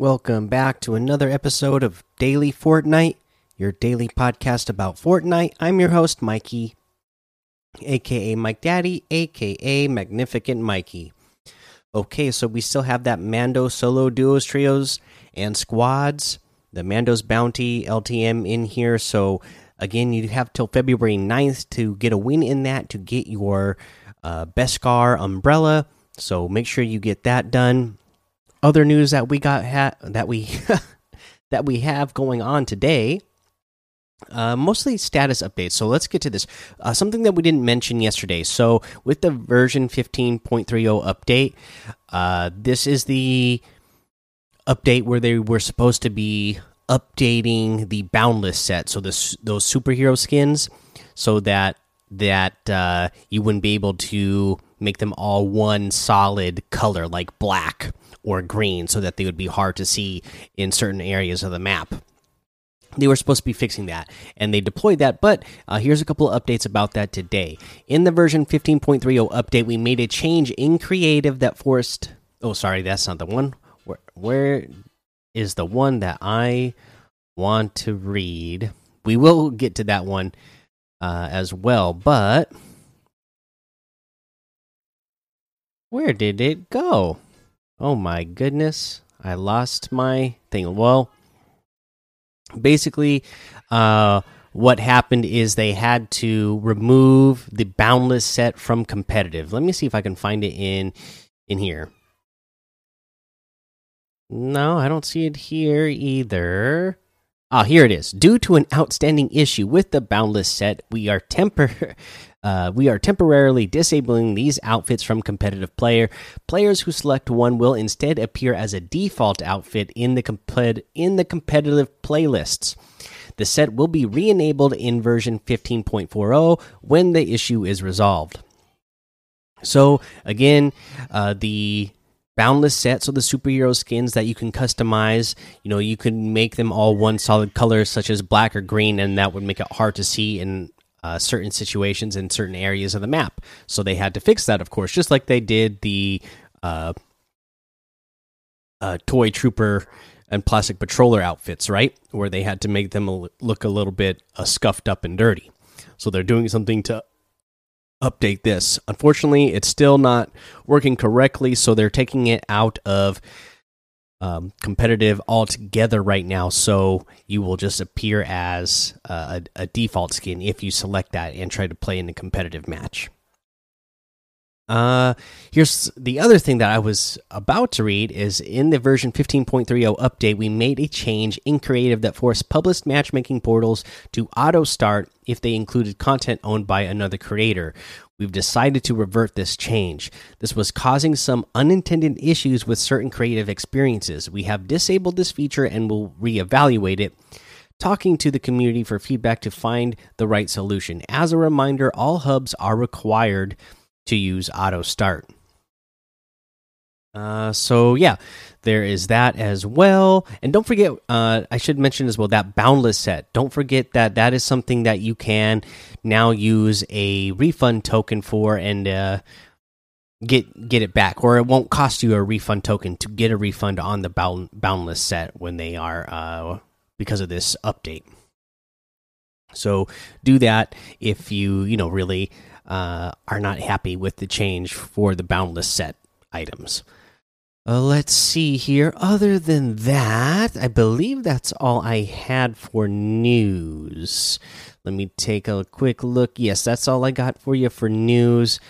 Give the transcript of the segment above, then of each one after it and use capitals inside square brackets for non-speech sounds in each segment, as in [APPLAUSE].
Welcome back to another episode of Daily Fortnite, your daily podcast about Fortnite. I'm your host, Mikey, aka Mike Daddy, aka Magnificent Mikey. Okay, so we still have that Mando solo duos, trios, and squads, the Mando's Bounty LTM in here. So, again, you have till February 9th to get a win in that to get your uh, Beskar umbrella. So, make sure you get that done other news that we got ha that we [LAUGHS] that we have going on today uh, mostly status updates. So let's get to this. Uh, something that we didn't mention yesterday. So with the version 15.30 update, uh, this is the update where they were supposed to be updating the boundless set. So this those superhero skins, so that that uh, you wouldn't be able to make them all one solid color like black or green so that they would be hard to see in certain areas of the map. They were supposed to be fixing that and they deployed that, but uh, here's a couple of updates about that today. In the version 15.30 update, we made a change in creative that forced. Oh, sorry, that's not the one. Where, where is the one that I want to read? We will get to that one uh, as well, but where did it go? Oh my goodness. I lost my thing. Well, basically, uh, what happened is they had to remove the boundless set from competitive. Let me see if I can find it in in here. No, I don't see it here either. Ah, here it is. Due to an outstanding issue with the boundless set, we are temper [LAUGHS] uh, we are temporarily disabling these outfits from competitive player. Players who select one will instead appear as a default outfit in the compet in the competitive playlists. The set will be re-enabled in version 15.40 when the issue is resolved. So again, uh, the boundless set so the superhero skins that you can customize you know you can make them all one solid color such as black or green and that would make it hard to see in uh, certain situations in certain areas of the map. So they had to fix that, of course, just like they did the uh, uh, toy trooper and plastic patroller outfits, right? Where they had to make them look a little bit uh, scuffed up and dirty. So they're doing something to update this. Unfortunately, it's still not working correctly, so they're taking it out of um, competitive altogether right now. So you will just appear as a, a, default skin if you select that and try to play in a competitive match. Uh, here's the other thing that I was about to read is in the version 15.30 update, we made a change in creative that forced published matchmaking portals to auto start if they included content owned by another creator. We've decided to revert this change. This was causing some unintended issues with certain creative experiences. We have disabled this feature and will reevaluate it talking to the community for feedback to find the right solution. As a reminder, all hubs are required to use auto start. Uh, so yeah, there is that as well. And don't forget, uh, I should mention as well that boundless set. Don't forget that that is something that you can now use a refund token for and uh, get get it back, or it won't cost you a refund token to get a refund on the bound, boundless set when they are uh, because of this update. So do that if you you know really uh, are not happy with the change for the boundless set items. Uh, let's see here. Other than that, I believe that's all I had for news. Let me take a quick look. Yes, that's all I got for you for news.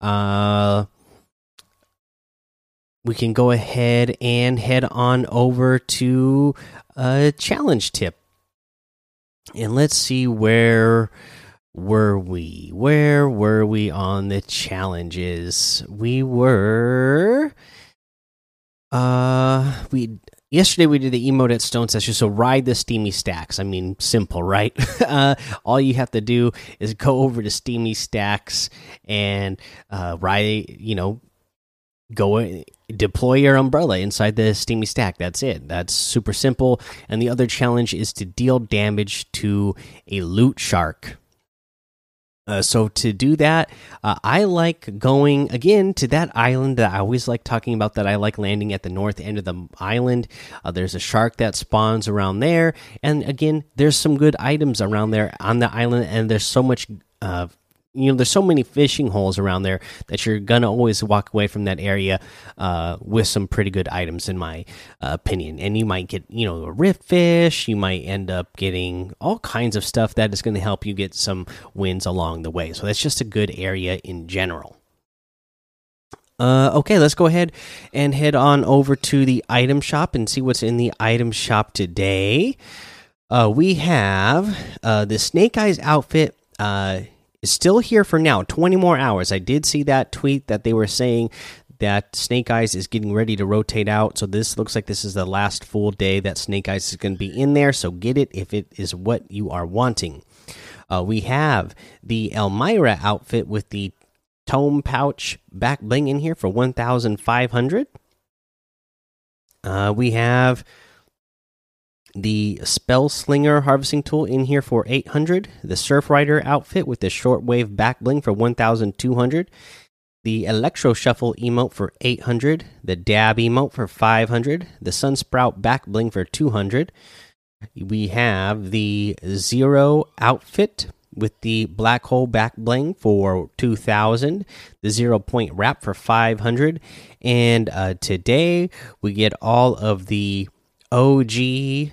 Uh, we can go ahead and head on over to a challenge tip. And let's see where were we? Where were we on the challenges? We were uh we yesterday we did the emote at stone session so ride the steamy stacks. I mean simple right? [LAUGHS] Uh, all you have to do is go over to steamy stacks and uh, ride you know go deploy your umbrella inside the steamy stack. That's it. That's super simple. And the other challenge is to deal damage to a loot shark uh, so to do that, uh, I like going again to that island that I always like talking about. That I like landing at the north end of the island. Uh, there's a shark that spawns around there, and again, there's some good items around there on the island, and there's so much uh, you know there's so many fishing holes around there that you're gonna always walk away from that area uh, with some pretty good items in my uh, opinion and you might get you know a rift fish you might end up getting all kinds of stuff that is going to help you get some wins along the way so that's just a good area in general uh, okay, let's go ahead and head on over to the item shop and see what's in the item shop today. Uh, we have uh, the Snake Eyes outfit. Is still here for now 20 more hours. I did see that tweet that they were saying that snake eyes is getting ready to rotate out. So this looks like this is the last full day that snake eyes is going to be in there. So get it if it is what you are wanting. Uh, we have the elmira outfit with the tome pouch back bling in here for 1500 uh, we have the Spell Slinger harvesting tool in here for 800, the Surf Rider outfit with the shortwave back bling for 1200, the Electro Shuffle emote for 800, the Dab emote for 500, the Sunsprout back bling for 200. We have the Zero outfit with the Black Hole back bling for 2000, the Zero Point wrap for 500, and uh, today we get all of the OG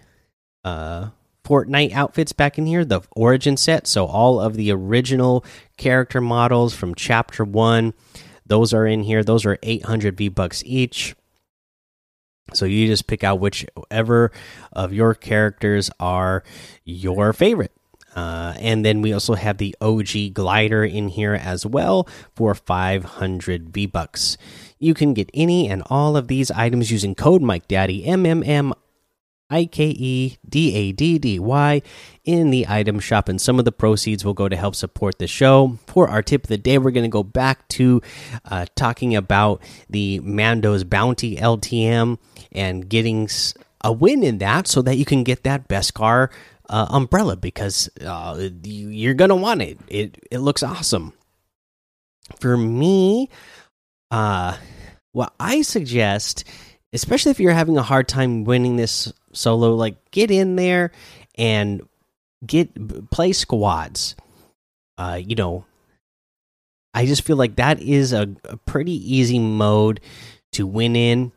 uh Fortnite outfits back in here, the origin set. So all of the original character models from chapter 1, those are in here. Those are 800 V-bucks each. So you just pick out whichever of your characters are your favorite. Uh, and then we also have the OG glider in here as well for 500 V bucks. You can get any and all of these items using code Mike Daddy M M M I K E D A D D Y in the item shop, and some of the proceeds will go to help support the show. For our tip of the day, we're going to go back to uh, talking about the Mando's Bounty LTM and getting a win in that so that you can get that Beskar uh, umbrella because uh, you're going to want it. It, it looks awesome. For me, uh, what I suggest especially if you're having a hard time winning this solo like get in there and get play squads. Uh you know i just feel like that is a, a pretty easy mode to win in.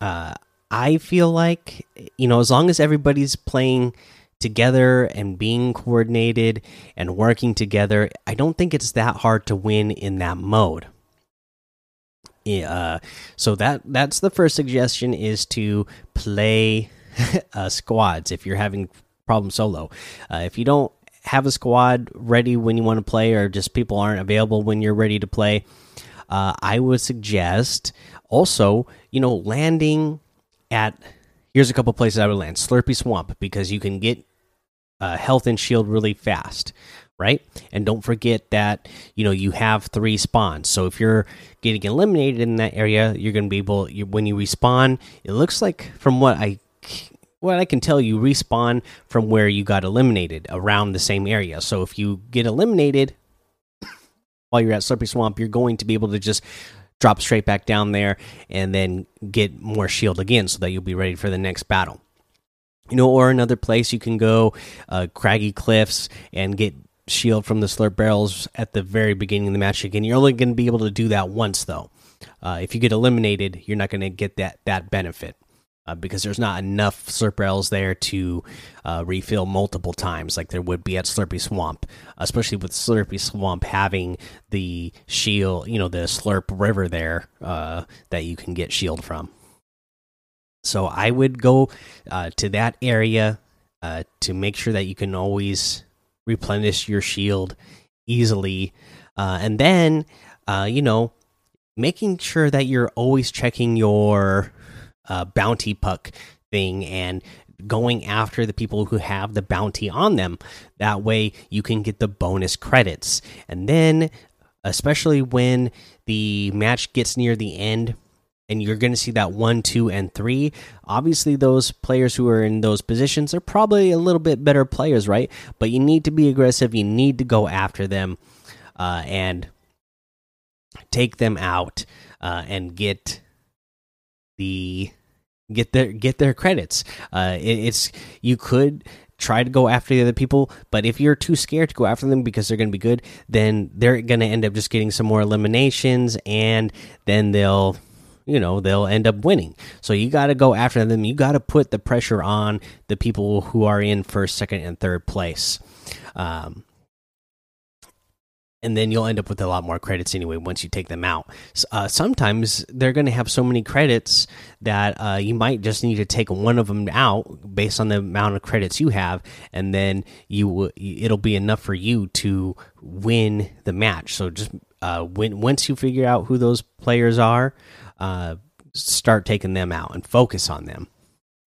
Uh i feel like you know as long as everybody's playing together and being coordinated and working together i don't think it's that hard to win in that mode. Uh, so that that's the first suggestion is to play [LAUGHS] uh, squads if you're having problem solo. Uh, if you don't have a squad ready when you want to play, or just people aren't available when you're ready to play, uh, I would suggest also, you know, landing at. Here's a couple places I would land: Slurpy Swamp because you can get uh, health and shield really fast right? And don't forget that you know you have three spawns. So if you're getting eliminated in that area, you're going to be able you, when you respawn. It looks like from what I what I can tell you respawn from where you got eliminated around the same area. So if you get eliminated [COUGHS] while you're at Slurpy Swamp, you're going to be able to just drop straight back down there and then get more shield again so that you'll be ready for the next battle. You know, or another place you can go, uh, Craggy Cliffs, and get shield from the slurp barrels at the very beginning of the match again. You're only going to be able to do that once though. uh, if you get eliminated, you're not going to get that that benefit. Uh, because there's not enough slurp there to uh, refill multiple times like there would be at Slurpy Swamp, especially with Slurpy Swamp having the shield, you know, the Slurp River there uh, that you can get shield from. So I would go uh, to that area uh, to make sure that you can always replenish your shield easily, and then you know making sure that you're always checking your uh, bounty puck thing and going after the people who have the bounty on them. That way you can get the bonus credits. And then, especially when the match gets near the end, and you're going to see that one, two, and three. Obviously, those players who are in those positions are probably a little bit better players, right? But you need to be aggressive. You need to go after them uh, and take them out uh, and get the get their get their credits. Uh, it, it's you could try to go after the other people, but if you're too scared to go after them because they're going to be good, then they're going to end up just getting some more eliminations, and then they'll you know they'll end up winning. So you got to go after them. You got to put the pressure on the people who are in first second and third place. Um, and then you'll end up with a lot more credits anyway once you take them out. Uh, sometimes they're going to have so many credits that uh, you might just need to take one of them out based on the amount of credits you have, and then you it'll be enough for you to win the match. So just uh, when once you figure out who those players are, uh, start taking them out and focus on them.